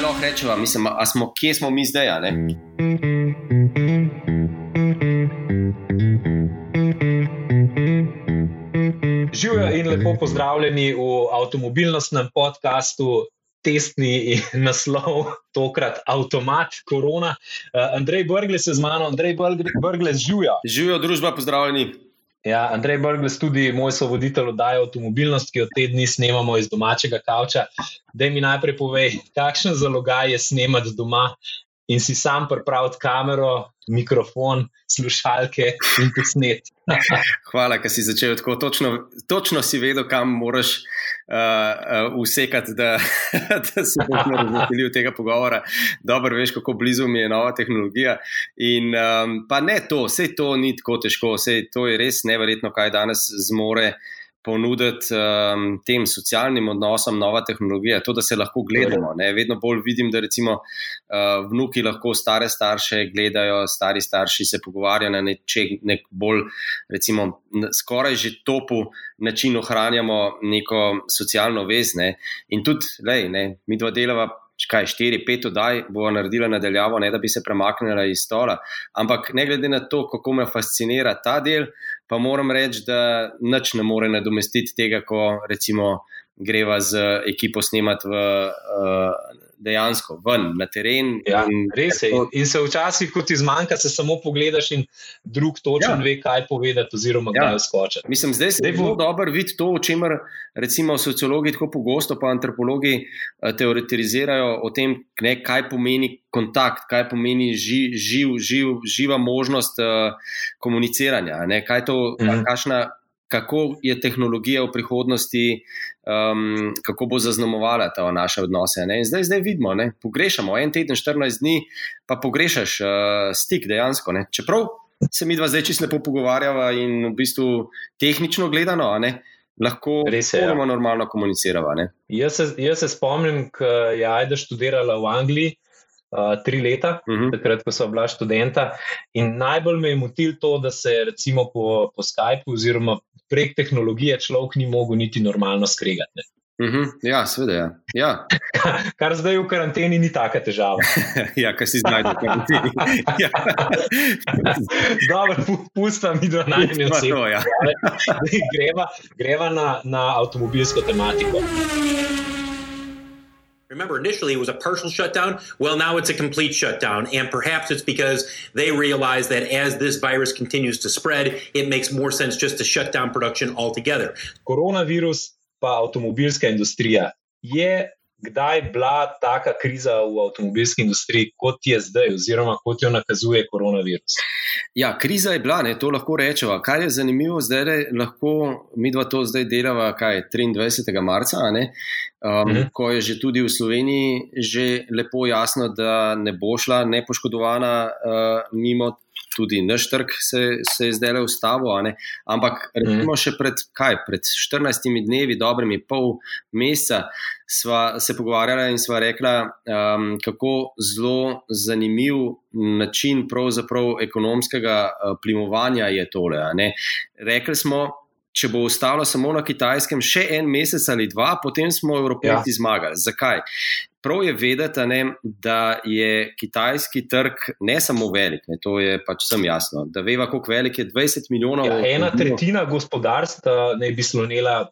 kaj lahko rečemo, mislim, a smo, kje smo mi zdaj. Živijo in lepo pozdravljeni v avtomobilnostnem podkastu. Testni naslov, tokrat avtomat, korona. Uh, Andrej Brgles je z mano, Andrej Brgles živijo. Živijo družba, pozdravljeni. Ja, Andrej Brgles, tudi moj sovoditelj, oddaja avtomobilnost, ki jo te dni snemamo iz domačega kavča. Da mi najprej povej, kakšen zalogaj je snemati doma in si sam pripraviti kamero, mikrofon, slušalke in posnet. Hvala, ker si začel tako. Točno, točno si vedel, kam moraš uh, uh, usekati, da, da se boš razumel tega pogovora. Dobro, veš, kako blizu mi je nova tehnologija. In um, pa ne to, vse to ni tako težko, vse to je res neverjetno, kaj danes zmore ponuditi um, tem socialnim odnosom nova tehnologija, to, da se lahko gledamo. Ne? Vedno bolj vidim, da recimo uh, vnuki lahko stare starše gledajo, stari starši se pogovarjajo na nečeg, nek bolj, recimo, skoraj že topu način ohranjamo neko socialno vez. Ne? In tudi, lej, ne, mi dva delava. Kaj, štiri, pet oddaj bo naredila nadaljavo, ne da bi se premaknila iz stola. Ampak ne glede na to, kako me fascinira ta del, pa moram reči, da nič ne more nadomestiti tega, ko recimo greva z ekipo snemati v. Uh, Dejansko ven na teren. Ja, res je. In se včasih, ko ti zmanjka, se samo pogledaš in drug točno ja. ve, kaj povedati, oziroma ja. kaj skočiti. Mislim, zdaj se zelo dobro vidi to, o čemer recimo sociologi tako pogosto, pa antropologi uh, teoretizirajo o tem, ne, kaj pomeni kontakt, kaj pomeni ži, živ, živ, živa možnost uh, komuniciranja. Ne, kaj to, mhm. kakšna, kako je tehnologija v prihodnosti, um, kako bo zaznamovala ta naše odnose. Ne? In zdaj, zdaj vidimo, da pogrešamo en teden, 14 dni, pa pogrešaš uh, stik dejansko. Ne? Čeprav se mi dva zdaj čisto lepo pogovarjava in v bistvu tehnično gledano. Lahko rečemo, ja. normalno komuniciramo. Jaz, jaz se spomnim, ko je Aida študirala v Angliji, uh, tri leta, uh mhm. -huh. takrat, ko so bila študenta. In najbolj me je motil to, da se recimo po, po Skypu oziroma prek tehnologije človek ni mogel niti normalno skregati. Uh mhm, -huh. Ja, seveda. Ja. Ja. Kar zdaj v karanteni ni taka težava. ja, kar si zdaj v karanteni. ja. Dobro, pustam mi do najmenjega. Ja. greva greva na, na avtomobilsko tematiko. Remember, initially it was a partial shutdown. Well, now it's a complete shutdown. And perhaps it's because they realize that as this virus continues to spread, it makes more sense just to shut down production altogether. Coronavirus pa avtomobilska industrija je kdaj bila taka kriza v avtomobilski industriji, kot je zdaj, oziroma kot jo nakazuje koronavirus? Ja, kriza je bila, ne, to lahko rečemo. Kar je zanimivo, zdaj le lahko mi dva to zdaj delava, kaj 23. marca, ne, um, mhm. ko je že tudi v Sloveniji že lepo jasno, da ne bo šla nepoškodovana uh, mimo tudi naš trg se, se je zdaj le ustavil. Ampak mhm. recimo še pred, kaj, pred 14 dnevi, dobrimi pol meseca, sva se pogovarjala in sva rekla, um, kako zelo zanimiv način ekonomskega uh, plimovanja je tole. Rekli smo, če bo ostalo samo na kitajskem še en mesec ali dva, potem smo Evropejci ja. zmagali. Zakaj? Prav je vedeti, ne, da je kitajski trg ne samo velik, ne, to je pač vsem jasno. Da veva, koliko velik je 20 milijonov. Ja, ena tretjina gospodarstva ne bi slonila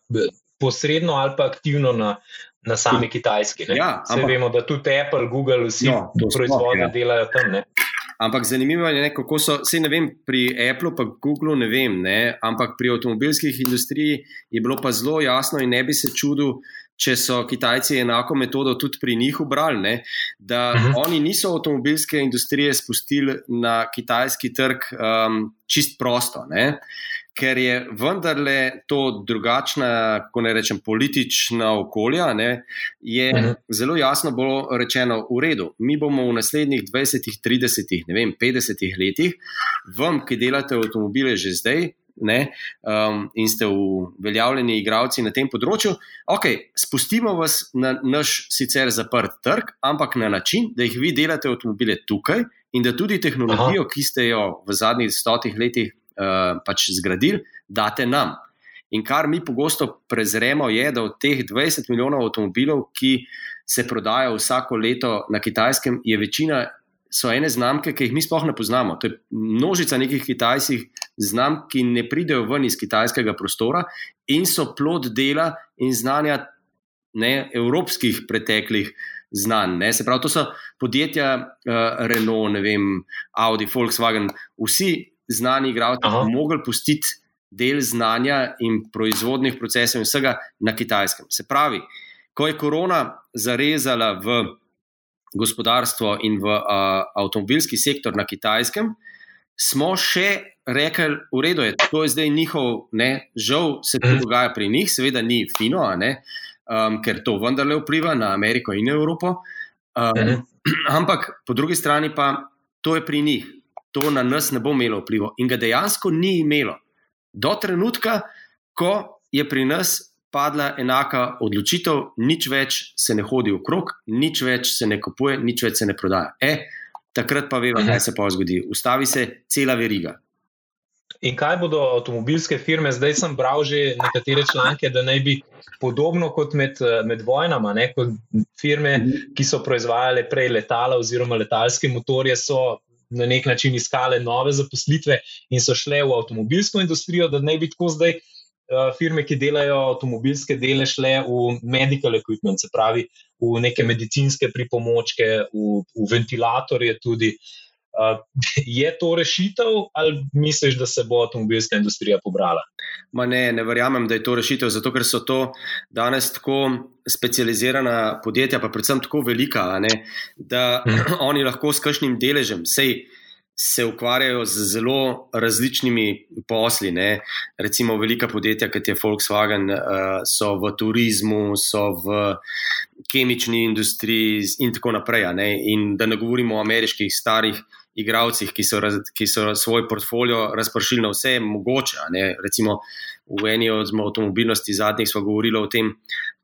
posredno ali pa aktivno na, na sami kitajski. Ja, ampak, vemo, da tudi Apple, Google, vsi no, proizvode ja. delajo tam. Ne. Ampak zanimivo je, ne, kako so, vse ne vem, pri Apple, pa Google, ne vem, ne, ampak pri avtomobilskih industriji je bilo pa zelo jasno in ne bi se čudil, če so Kitajci enako metodo tudi pri njih ubrali, ne, da uh mhm. -huh. oni niso avtomobilske industrije spustili na kitajski trg um, čist prosto. Ne ker je vendarle to drugačna, kako ne rečem, politična okolja, ne, je uh mhm. -huh. zelo jasno bilo rečeno, v redu, mi bomo v naslednjih 20, 30, ne vem, 50 letih, vam, ki delate avtomobile že zdaj. Ne, um, in ste uveljavljeni igravci na tem področju, ok, spustimo vas na naš sicer zaprt trg, ampak na način, da jih vi delate avtomobile tukaj in da tudi tehnologijo, Aha. ki ste jo v zadnjih stotih letih uh, pač zgradili, date nam. In kar mi pogosto prezremo, je, da od teh 20 milijonov avtomobilov, ki se prodajajo vsako leto na kitajskem, je večina so ene znamke, ki jih mi sploh ne poznamo. To je množica nekih kitajskih znamk, ki ne pridejo ven iz kitajskega prostora in so plod dela in znanja ne, evropskih preteklih znanj. Ne. Se pravi, to so podjetja uh, Renault, vem, Audi, Volkswagen, vsi znani igralci, ki so mogli pustiti del znanja in proizvodnih procesov in vsega na kitajskem. Se pravi, ko je korona zarezala v gospodarstvo in v uh, avtomobilski sektor na kitajskem, smo še rekli, v redu je, to je zdaj njihov, ne, žal se to mhm. dogaja pri njih, seveda ni fino, um, ker to vendarle vpliva na Ameriko in Evropo. Um, ampak po drugi strani pa to je pri njih, to na nas ne bo imelo vpliva in ga dejansko ni imelo. Do trenutka, ko je pri nas padla enaka odločitev, nič več se ne hodi v krog, nič več se ne kupuje, nič več se ne prodaja. E, takrat pa vemo, kaj se pa zgodi. Ustavi se cela veriga. In kaj bodo avtomobilske firme? Zdaj sem bral že nekatere članke, da naj bi podobno kot med, med vojnama, ne, kot firme, ki so proizvajale prej letala oziroma letalske motorje, so na nek način iskale nove zaposlitve in so šle v avtomobilsko industrijo, da naj bi tako zdaj Eh, firme, ki delajo avtomobilske dele, šle v medical equipment, se pravi v neke medicinske pripomočke, v, v ventilatorje tudi. Uh, je to rešitev, ali misliš, da se bo avtomobilska industrija pobrala? Ma ne, ne verjamem, da je to rešitev, zato ker so to danes tako specializirana podjetja, pa predvsem tako velika, ne, da hmm. oni lahko s kakšnim deležem, sej se ukvarjajo z zelo različnimi posli. Ne. Recimo, velika podjetja, kot je Volkswagen, uh, so v turizmu, so v kemični industriji in tako naprej. Ne. In da ne govorimo o ameriških starih igravcih, ki so, raz, ki so svoj portfolio razpršili na vse mogoče. Ne. Recimo, v eni od avtomobilnosti zadnjih smo govorili o tem.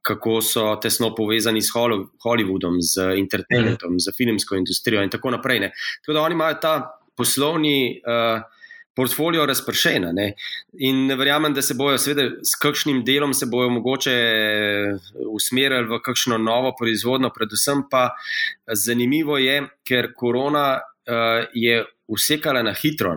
Kako so tesno povezani s Hollywoodom, z internetom, z filmsko industrijo, in tako naprej. Ne. Tako da oni imajo ta poslovni uh, portfolio razpršen. Ne? In verjamem, da se bojo, seveda, s kakšnim delom se bojo mogoče usmerili v kakšno novo proizvodno. Predvsem pa zanimivo je, ker korona uh, je. Vsekala na hitro.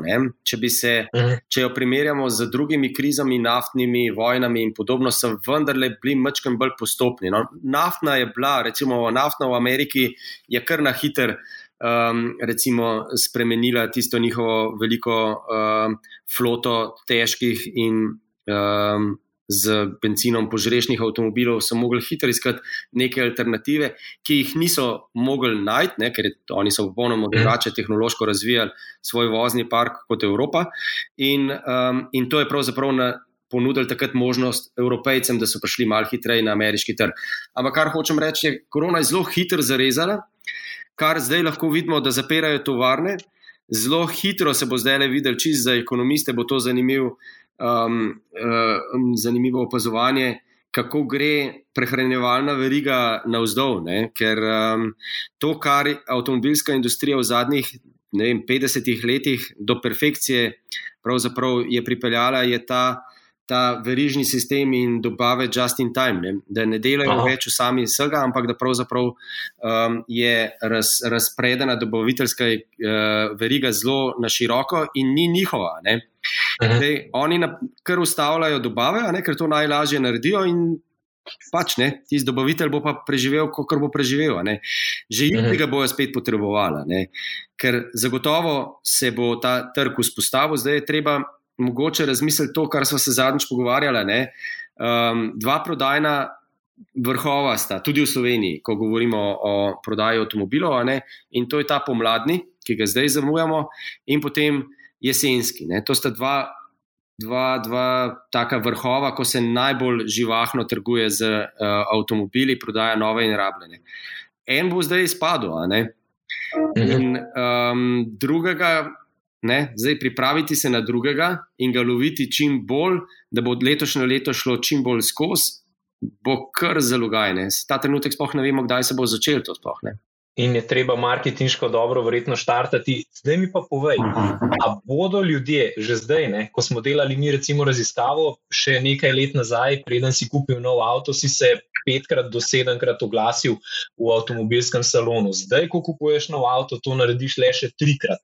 Če, se, mhm. če jo primerjamo z drugimi krizami, naftnimi vojnami in podobno, so vendarle bili mačkam bolj postopni. No, naftna je bila, recimo naftna v Ameriki, je kar na hiter um, recimo, spremenila tisto njihovo veliko um, floto težkih in um, z benzinom požrešnih avtomobilov, so mogli hitro iskati neke alternative, ki jih niso mogli najti, ne, ker oni so popolnoma mhm. drugače tehnološko razvijali svoj vozni park kot Evropa. In, um, in to je pravzaprav na. Ponudili takrat možnost evropejcem, da so prišli malo hitreje na ameriški trg. Ampak kar hočem reči, je, korona je zelo hitro zarezala, kar zdaj lahko vidimo, da zapirajo tovarne. Zelo hitro se bo zdaj le videl, čist za ekonomiste bo to zanimiv, um, um, zanimivo opazovanje, kako gre prehranjevalna veriga navzdol. Ne? Ker um, to, kar avtomobilska industrija v zadnjih vem, 50 letih do perfekcije je pripeljala, je ta ta verižni sistem in dobave just in time, ne? da ne delajo Aha. več sami vsega, ampak da pravzaprav um, je raz, razpredena dobaviteljska uh, veriga zelo na široko in ni njihova. Zdaj, oni na, kar ustavljajo dobave, ne, ker to najlažje naredijo. Pač ne, tisti dobavitelj bo pa preživel, kot bo preživel. Ne. Že jutri ga bojo spet potrebovali, ker zagotovo se bo ta trg vzpostavil, zdaj je treba mogoče razmisliti to, kar smo se zadnjič pogovarjali. Um, dva prodajna vrhova sta tudi v Sloveniji, ko govorimo o prodaji avtomobilov, in to je ta pomladni, ki ga zdaj zamujamo, in potem jesenski. Ne? To sta dva. Dva, dva taka vrhova, ko se najbolj živahno trguje z uh, avtomobili, prodaja nove in rabljene. En bo zdaj izpadel, mhm. in um, drugega Ne? Zdaj pripraviti se na drugega in ga loviti čim bolj, da bo letošnje leto šlo čim bolj skozi, bo kar zelo gajne. Ta trenutek sploh ne vemo, kdaj se bo začelo to. Sploh, in je treba marketinško dobro, verjetno, štartati. Zdaj mi pa povej, ali bodo ljudje že zdaj, ne, ko smo delali mi, recimo, raziskavo, še nekaj let nazaj, preden si kupil nov avto, si se petkrat do sedemkrat oglasil v avtomobilskem salonu. Zdaj, ko kupuješ nov avto, to narediš le še trikrat.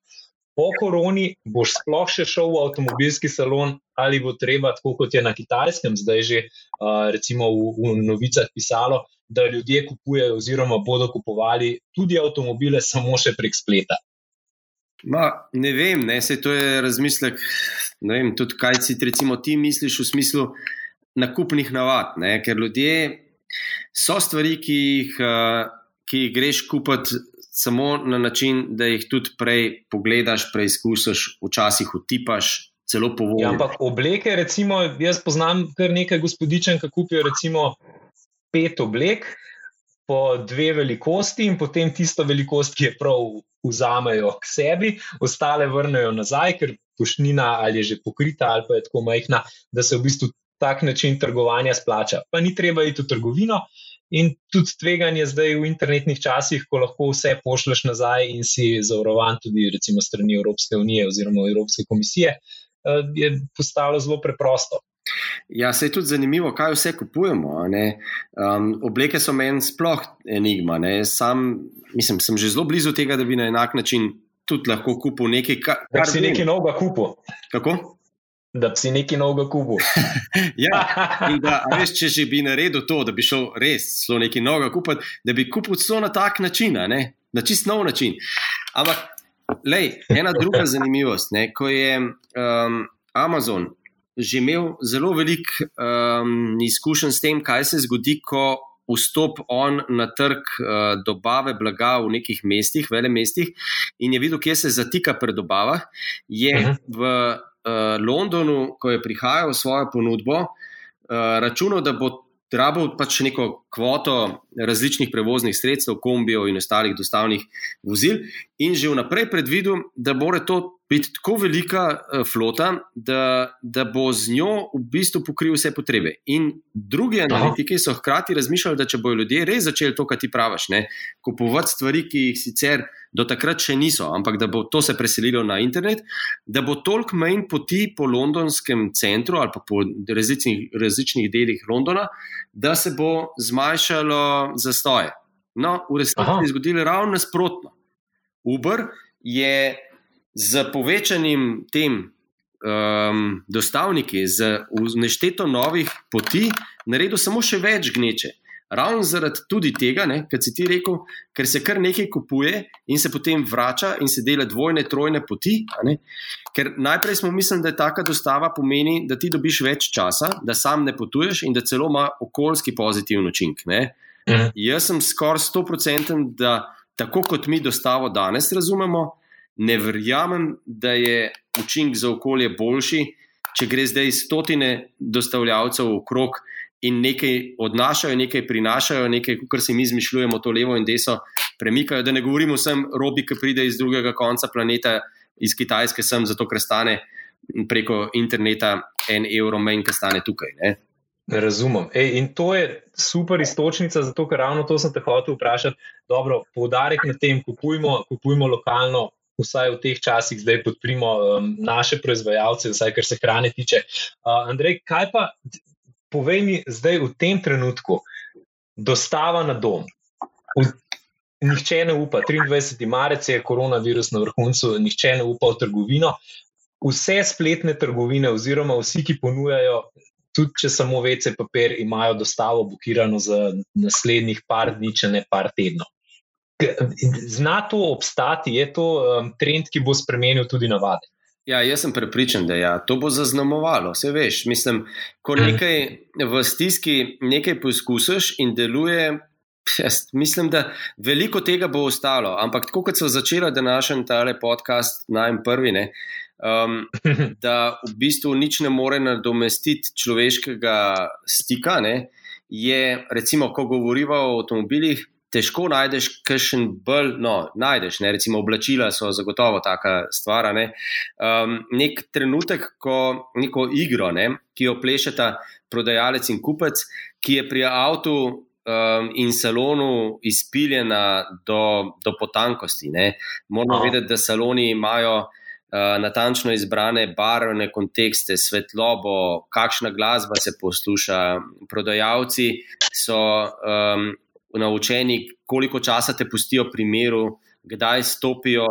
Po koroni boš sploh še šel v avtomobilski salon, ali bo treba, tako kot je na kitajskem, zdaj že uh, recimo v, v novicah pisalo, da ljudje kupujejo, oziroma bodo kupovali tudi avtomobile, samo še prek spleta. Ma, ne vem, ne, se to je razmislek. Ne vem, tudi kaj si recimo, ti misliš v smislu nakupnih navad. Ne, ker ljudje so stvari, ki jih, ki jih greš kupiti samo na način, da jih tudi prej pogledaš, preizkusiš, včasih utipaš. Ja, ampak obleke, recimo, jaz poznam kar nekaj gospodičen, ki kupijo recimo pet oblek po dve velikosti in potem tisto velikost, ki je prav vzamejo k sebi, ostale vrnejo nazaj, ker pošnina ali je že pokrita ali pa je tako majhna, da se v bistvu tak način trgovanja splača. Pa ni treba iti v trgovino. In tudi tveganje zdaj v internetnih časih, ko lahko vse pošleš nazaj in si zavarovan tudi, recimo, strani Evropske unije oziroma Evropske komisije, eh, je postalo zelo preprosto. Ja, se je tudi zanimivo, kaj vse kupujemo. Um, obleke so meni sploh enigma. Sam, mislim, sem že zelo blizu tega, da bi na enak način tudi lahko kupil nekaj, kar, kar si nekaj novega kupil. Kako? Da bi si nekaj novega kupil. ja, da, veš, če že bi naredil to, da bi šel res zelo nekaj novega kupiti, da bi kupil to na tak način, na čist nov način. Ampak, lej, ena druga zanimivost, ne, ko je um, Amazon že imel zelo veliko um, izkušenj s tem, kaj se zgodi, ko vstop on na trg uh, dobave blaga v nekih mestih, vele mestih, in je videl, kje se zatika pri dobavah. Je uh mhm. -huh. v uh, Londonu, ko je prihajal svojo ponudbo, uh, računal, da bo rabo pač neko kvoto različnih prevoznih sredstev, kombijev in ostalih dostavnih vozil, in že vnaprej predvidel, da bo to biti tako velika uh, flota, da, da bo z njo v bistvu pokril vse potrebe. In drugi analitiki so hkrati razmišljali, da če bodo ljudje res začeli to, kar ti praviš, ne, kupovati stvari, ki jih sicer do takrat še niso, ampak da bo to se preselilo na internet, da bo toliko manj poti po londonskem centru ali pa po različnih, različnih delih Londona, da se bo zmanjšalo zastoje. No, v resnici se je zgodilo ravno nasprotno. Uber je z povečanim tem um, dostavniki, z nešteto novih poti, naredil samo še več gneče. Ravno zaradi tudi tega, kar si ti rekel, ker se kar nekaj kupuje in se potem vrača in se dela dvojne, trojne poti. Ker najprej smo mislili, da je taka dostava pomeni, da ti dobiš več časa, da sam ne potuješ in da celo ima okoljski pozitiven učinek. Mhm. Jaz sem skoraj 100%, da tako kot mi dostavo danes razumemo, ne verjamem, da je učinek za okolje boljši, če gre zdaj stotine dostavljavcev okrog in nekaj odnašajo, nekaj prinašajo, nekaj, kar si mi izmišljujemo, to levo in desno premikajo. Da ne govorimo vsem robi, ki pride iz drugega konca planeta, iz Kitajske, sem zato, ker stane preko interneta en evro manj, ki stane tukaj. Ne? Razumem. Ej, in to je super istočnica, zato ker ravno to sem te hotel vprašati. Dobro, poudarek na tem, kupujmo, kupujmo lokalno, vsaj v teh časih, zdaj podprimo um, naše proizvajalce, vsaj kar se hrane tiče. Uh, Andrej, kaj pa povej mi zdaj v tem trenutku, dostava na dom? V, nihče ne upa, 23. marec je koronavirus na vrhuncu, nihče ne upa v trgovino. Vse spletne trgovine, oziroma vsi, ki ponujajo, tudi če samo vece papir, imajo dostavo blokirano za naslednjih par dni, če ne par tednov. Zna to obstati, je to um, trend, ki bo spremenil tudi navade. Ja, jaz sem prepričan, da ja, to bo zaznamovalo. Vse veš, mislim, ko mhm. nekaj v stiski nekaj poskusiš in deluje. Jaz mislim, da veliko tega bo ostalo, ampak tako kot so začela današnji tale podcast, najprvi, ne, um, da v bistvu nič ne more nadomestiti človeškega stika. Ne, je, recimo, ko govorimo o avtomobilih, težko najdeš kakšen bolj, no, najdeš, ne, recimo oblačila so zagotovo taka stvar. Ne. Um, nek trenutek, ko neko igro, ne, ki jo plešeta prodajalec in kupec, ki je pri avtu um, in salonu izpiljena do, do potankosti. Ne. Moramo vedeti, da saloni imajo uh, natančno izbrane barvne kontekste, svetlobo, kakšna glasba se posluša. Prodajalci so um, naučeni, koliko časa te pustijo pri miru, kdaj stopijo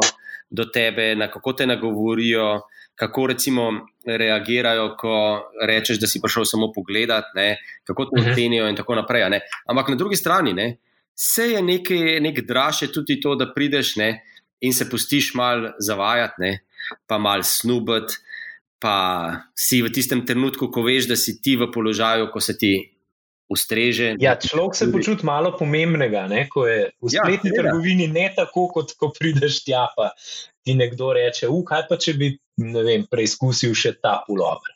do tebe, na kako te nagovorijo. Kako recimo reagirajo, ko rečeš, da si prišel samo pogledat, ne? kako te Mhm. ocenijo, in tako naprej. Ne? Ampak na drugi strani, ne? vse je nekaj, nek draž, je tudi to, da prideš ne? in se pustiš mal zavajati, ne? pa mal snubati, pa si v tistem trenutku, ko veš, da si ti v položaju, ko se ti ustreže. Ja, človek se počuti malo pomembnega, ne? ko je v Ja, spletni ja, trgovini ne tako, kot ko prideš tja, pa ti nekdo reče: "U, kaj pa če bi vem, preizkusil še ta pulover.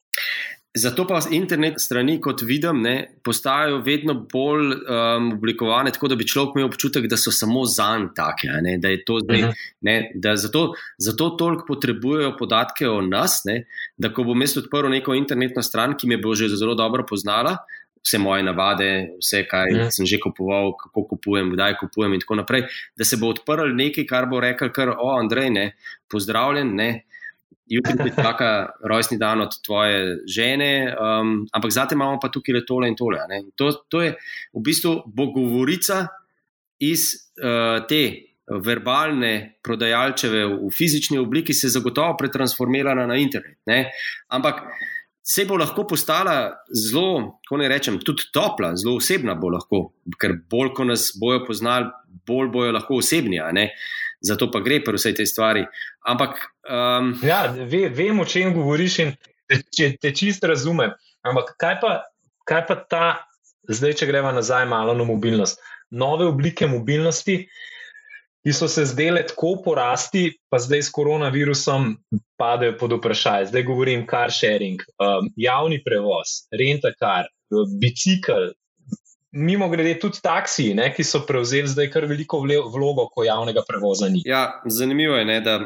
Zato pa internet strani, kot vidim, ne, postajajo vedno bolj um, oblikovane tako, da bi človek imel občutek, da so samo zanj take. a Ne, da to zdaj, Mhm. ne, da zato, zato toliko potrebujejo podatke o nas, ne, da ko bom jaz odprl neko internetno stran, ki me bo že zelo dobro poznala, vse moje navade, vse, kaj Mhm. sem že kupoval, kako kupujem, kdaj kupujem, in tako naprej, da se bo odprl nekaj, kar bo rekel, kar, o, Andrej, ne, pozdravljen. Ne, Jutri ti čaka rojstni dan od tvoje žene, um, ampak zdaj imamo pa tukaj le tole in tole. To, to je v bistvu bo govorica iz uh, te verbalne prodajalčeve v fizični obliki, se zagotovo pretransformirala na internet. Ne? Ampak se bo lahko postala zelo, kako ne rečem, tudi topla, zelo osebna bo lahko, ker bolj, ko nas bojo poznali, bolj bojo lahko osebni. Zato pa gre pri vsej tej stvari. Ampak um, Ja, ve, vem, o čem govoriš in te, te čist razumem. Ampak kaj pa, kaj pa ta, zdaj, če greva nazaj malo na mobilnost, nove oblike mobilnosti, ki so se zdele tako porasti, pa zdaj s koronavirusom padejo pod vprašanje. Zdaj govorim car sharing, um, javni prevoz, rentakar, bicikl. Mimo grede tudi taksiji, ne, ki so prevzeli zdaj kar veliko vlogo, ko javnega prevoza ni. Ja, zanimivo je, ne, da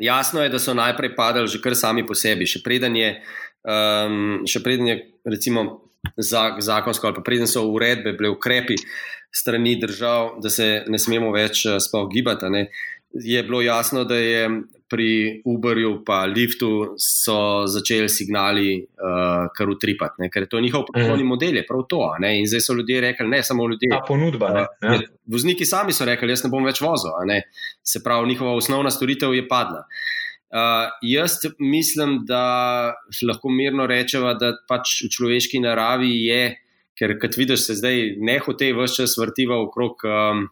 jasno je, da so najprej padali že kar sami po sebi. Še preden je, um, še preden je recimo, za, zakonsko ali pa preden so uredbe, bile ukrepi strani držav, da se ne smemo več uh, sploh gibati. Ne, je bilo jasno, da je pri Uberju in Liftu so začeli signali uh, kar utripati, ne, ker je to njihov poslovni model, je prav to. Ne, in zdaj so ljudje rekli, ne samo ljudje. Ta ponudba. Ne, ja. Ja. Vozniki sami so rekli, jaz ne bom več vozil. ne. Se pravi, njihova osnovna storitev je padla. Uh, jaz mislim, da lahko mirno rečemo, da pač v človeški naravi je, ker kot vidiš, se zdaj nehote vse čas vrtiva okrog um,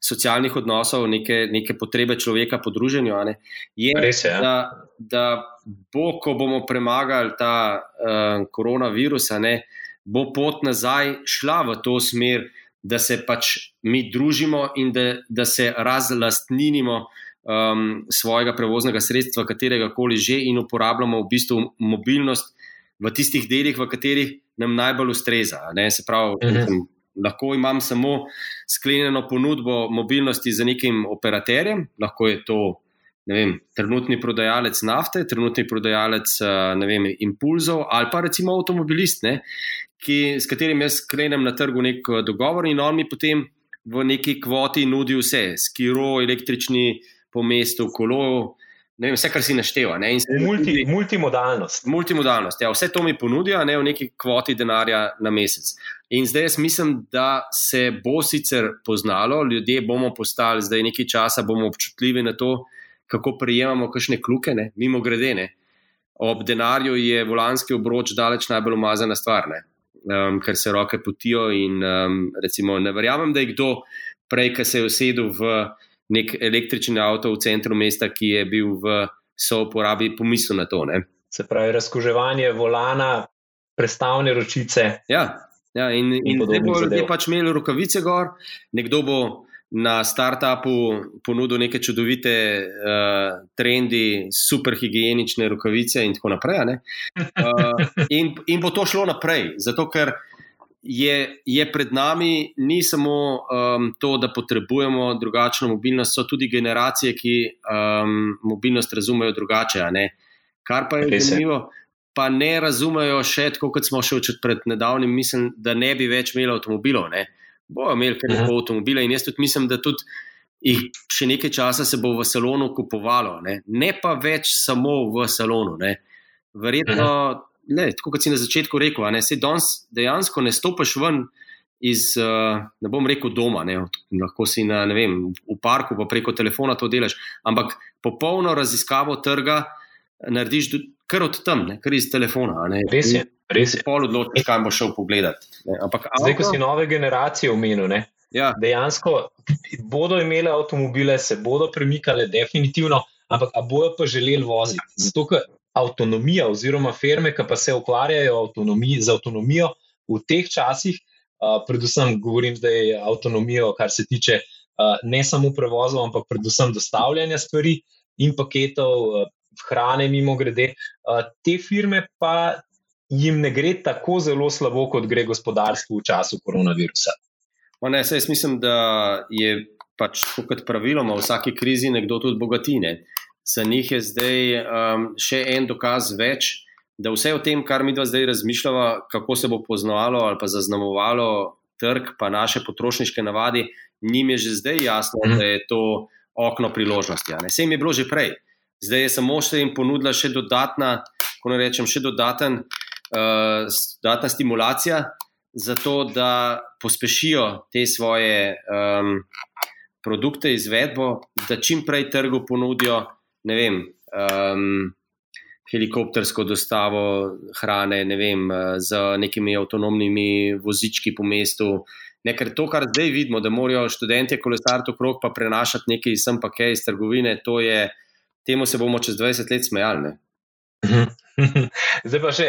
socialnih odnosov, neke, neke potrebe človeka po druženju. ne, Je, Res je. Ja. da, da bo, ko bomo premagali ta uh, koronavirus, ne, bo pot nazaj šla v to smer, da se pač mi družimo in da, da se razlastninimo um, svojega prevoznega sredstva, katerega koli že, in uporabljamo v bistvu mobilnost v tistih delih, v katerih nam najbolj ustreza. Ne, se pravi, Mhm. mislim, lahko imam samo sklenjeno ponudbo mobilnosti z nekim operaterjem, lahko je to. Vem, trenutni prodajalec nafte, trenutni prodajalec eh, vem, impulzov, ali pa recimo avtomobilist, ne, ki, s katerim jaz sklenem na trgu nek eh, dogovor in on mi potem v neki kvoti nudi vse, skiro, električni po mestu, kolo, ne vem, vse, kar si našteva. Ne, se Multi, tudi- multimodalnost. Multimodalnost, ja, vse to mi ponudijo, ne v neki kvoti denarja na mesec. In zdaj jaz mislim, da se bo sicer poznalo, ljudje bomo postali zdaj nekaj časa, bomo občutljivi na to, kako prejemamo kakšne kluke, ne? mimo grede. Ne? Ob denarju je volanski obroč daleč najbolj umazana stvar, ne? um, ker se roke potijo. In, um, recimo, ne verjamem, da je kdo prej, ki se je usedel v nek električni avto v centru mesta, ki je bil v souporabi, pomislil na to. Ne? Se pravi, razkoževanje volana, prestavne ročice. Ja, ja in, in, in zdaj bodo ljudje pač imeli rokavice gor, nekdo bo na startupu ponudil neke čudovite uh, trendi, super higienične rokavice in tako naprej. Uh, in, in bo to šlo naprej, zato ker. Je, je pred nami ni samo um, to, da potrebujemo drugačno mobilnost, so tudi generacije, ki um, mobilnost razumejo drugače. Kar pa je zanimivo, pa ne razumejo še tako, kot smo še pred nedavnim, mislim, da ne bi več imeli avtomobilov. Ne. Bojo imeli kar nekaj avtomobile in jaz tudi mislim, da tudi jih še nekaj časa se bo v salonu kupovalo, ne, ne pa več samo v salonu. Ne. Verjetno, ne, tako kot si na začetku rekel, ne, se danes dejansko ne stopiš ven. Iz, ne bom rekel doma, ne, lahko si na, vem, v parku, pa preko telefona to delaš, ampak popolno raziskavo trga narediš kar od tam, ne, kar iz telefona. Ne. Res je. Res je. Pol odločiš, kam boš šel pogledat. Ampak, Zdaj, ko si nove generacije omenil, ja. dejansko bodo imeli avtomobile, se bodo premikale, definitivno, ampak bojo pa želeli voziti. Zato, ker avtonomija, oziroma firme, ki pa se ukvarjajo avtonomij, z avtonomijo v teh časih, uh, predvsem govorim zdaj avtonomijo, kar se tiče uh, ne samo prevozov, ampak predvsem dostavljanja stvari in paketov. Uh, hrane, mimo grede. Te firme pa jim ne gre tako zelo slabo, kot gre gospodarstvu v času koronavirusa. Ne, jaz mislim, da je pač kot praviloma v vsaki krizi nekdo tudi bogatine. Za njih je zdaj um, še en dokaz več, da vse o tem, kar mi dva zdaj razmišljamo, kako se bo poznalo ali pa zaznamovalo trg, pa naše potrošniške navadi, njim je že zdaj jasno, mm. da je to okno priložnosti. Vse jim je bilo že prej. Zdaj je samo še jim ponudila še dodatna, ko ne rečem, še dodaten, uh, dodatna stimulacija, zato da pospešijo te svoje um, produkte, izvedbo, da čim prej trgu ponudijo, ne vem. Um, Helikoptersko dostavo hrane, ne vem, z nekimi avtonomnimi vozički po mestu. Ne, ker to, kar zdaj vidimo, da morajo študenti kolesariti okrog, pa prenašati nekaj sem pa kaj iz trgovine, to je, uh, temu se bomo čez 20 let smejali. Zdaj pa še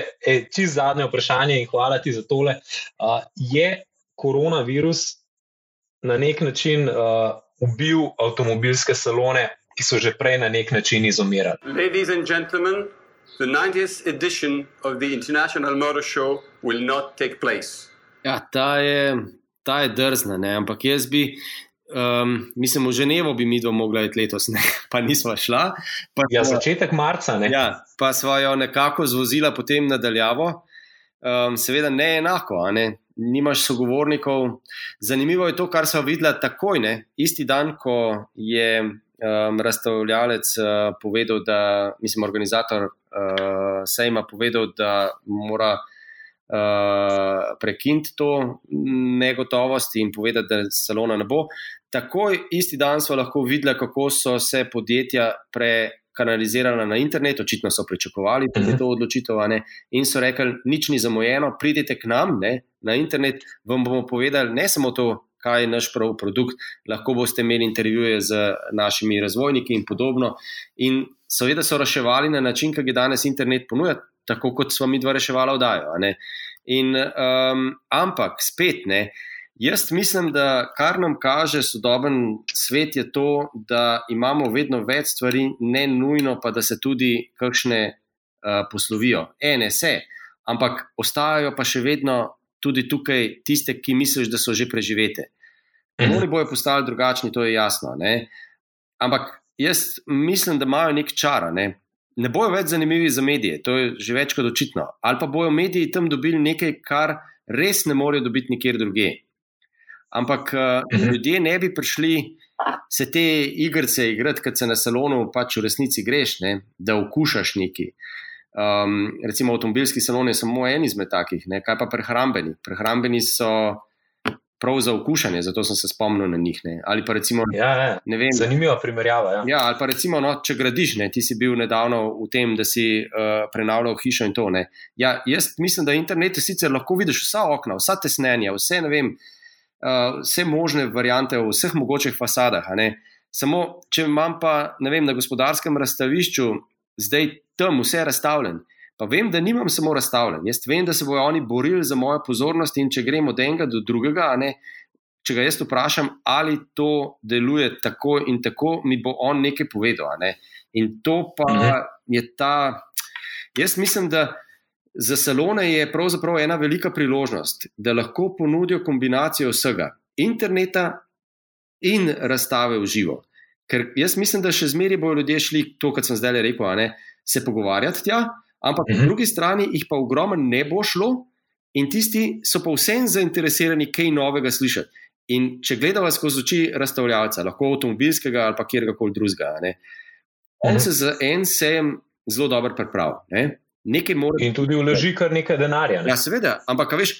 čez zadnje vprašanje in hvala ti za tole. Uh, je koronavirus na nek način uh, ubil avtomobilske salone, ki so že prej na nek način izumirali? Ladies and gentlemen, the 90th edition of the International Motor Show will not take place. Ja, ta je, ta je drzna, ne? ampak jaz bi Um, mislim, v Ženevo bi mi dva mogla iti letos, ne? pa nismo šla. Pa ja, začetek marca. Ne? Ja, pa smo jo nekako zvozila potem nadaljavo. Um, seveda ne enako, ne? nimaš sogovornikov. Zanimivo je to, kar smo videli takoj, ne? isti dan, ko je um, razstavljalec uh, povedal, da, mislim, organizator uh, sejma povedal, da mora. Uh, prekiniti to negotovost in povedati, da salona ne bo takoj isti dan smo lahko videli, kako so se podjetja prekanalizirala na internet, očitno so pričakovali uh -huh. to odločitev in so rekli, nič ni zamujeno, pridite k nam ne, na internet, vam bomo povedali ne samo to. Kaj je naš prav produkt, lahko boste imeli intervjuje z našimi razvojniki in podobno. In seveda so reševali na način, ki ga danes internet ponuja, tako kot smo mi dva reševala, oddajo. In, um, ampak spet ne, Jaz mislim, da kar nam kaže sodoben svet, je to, da imamo vedno več stvari, ne nujno pa, da se tudi kakšne uh, poslovijo. Ene se, ampak ostajajo pa še vedno tudi tukaj tiste, ki misliš, da so že preživete. Mhm. Oni bojo postali drugačni, to je jasno. Ne? Ampak jaz mislim, da imajo nek čar. Ne? ne bojo več zanimivi za medije, to je že več kot očitno. Ali pa bojo mediji tam dobili nekaj, kar res ne morejo dobiti nikjer drugje ampak uh, ljudje ne bi prišli se te igrice igrati, kot se na salonu pač v resnici greš, ne, da okušaš neki. Um, recimo, avtomobilski salon je samo en izmed takih, ne, kaj pa prehrambeni. Prehrambeni so prav za okušanje, zato sem se spomnil na njih. Ne. Ali pa recimo, ja, ja. ne vem. Zanimiva primerjava. Ja. Ja, ali pa recimo, no, če gradiš, ne, ti si bil nedavno v tem, da si uh, prenavljal hišo in to. Ja, jaz mislim, da internet sicer lahko vidiš vsa okna, vsa tesnenja, vse ne vem uh, vse možne variante v vseh mogočih fasadah. Samo, če imam pa vem, na gospodarskem razstavišču zdaj tam vse razstavljen, pa vem, da nimam samo razstavljen. Jaz vem, da se bodo oni borili za mojo pozornost in če gremo od enega do drugega, ne, če ga jaz vprašam, ali to deluje tako in tako, mi bo on nekaj povedal. Ne. In to pa mhm. je ta. Jaz mislim, da Za salone je pravzaprav ena velika priložnost, da lahko ponudijo kombinacijo vsega, interneta in razstave v živo. Ker jaz mislim, da še zmeraj bodo ljudje šli to, kar sem zdaj rekel, ne, se pogovarjati tja, ampak po drugi strani jih pa ogromno ne bo šlo, in tisti so pa vsem zainteresirani kaj novega slišati. In če gledamo skozi oči razstavljavca, lahko avtomobilskega ali pa kjerkoli drugega, ne, on se za en sejem zelo dobro pripravi. Mora... In tudi vloži kar nekaj denarja. Ne? Ja, seveda, ampak veš,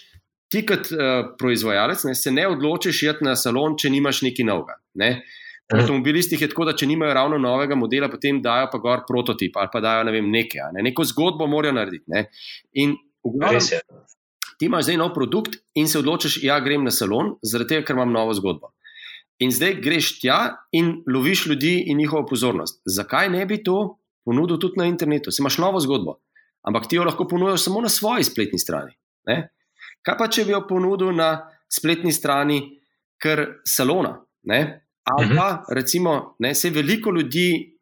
ti kot uh, proizvajalec ne, se ne odločiš iti na salon, če nimaš nekaj novega. Ne? Pri avtomobilistih je tako, da če nimajo ravno novega modela, potem dajo pa gor prototip ali pa dajo ne vem, nekaj. Ne? Neko zgodbo morajo narediti. Ne? In v glavnem, ti imaš zdaj nov produkt in se odločiš, da ja, grem na salon, zaradi tega, ker imam novo zgodbo. In zdaj greš tja in loviš ljudi in njihovo pozornost. Zakaj ne bi to ponudil tudi na internetu? Si imaš novo zgodbo, ampak ti jo lahko ponudiš samo na svoji spletni strani. Ne? Kaj pa, če bi jo ponudil na spletni strani kar salona? Ne? Ali mhm. pa, recimo, ne, se veliko ljudi.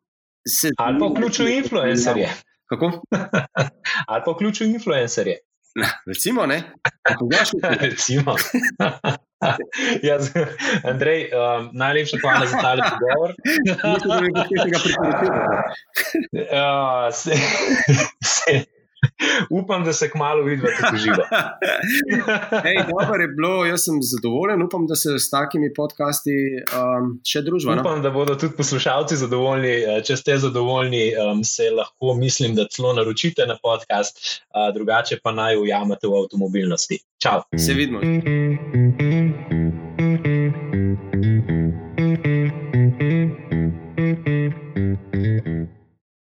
Se Ali pa vključuje influencerje. Kako? Ali pa vključuje influencerje. Recimo, ne. recimo. Jaz, Andrej, um, najlepša hvala za ta pogovor. Mislim, da bi tega priporočila. Upam, da se kmalo vidi, da je živo. Dobro je bilo, jaz sem zadovoljen. Upam, da se s takimi podcasti um, še družba. No? Upam, da bodo tudi poslušalci zadovoljni. Eh, če ste zadovoljni, um, se lahko, mislim, da celo naročite na podcast, uh, drugače pa naj ujamete v avtomobilnosti. Čau. Se vidimo. thank you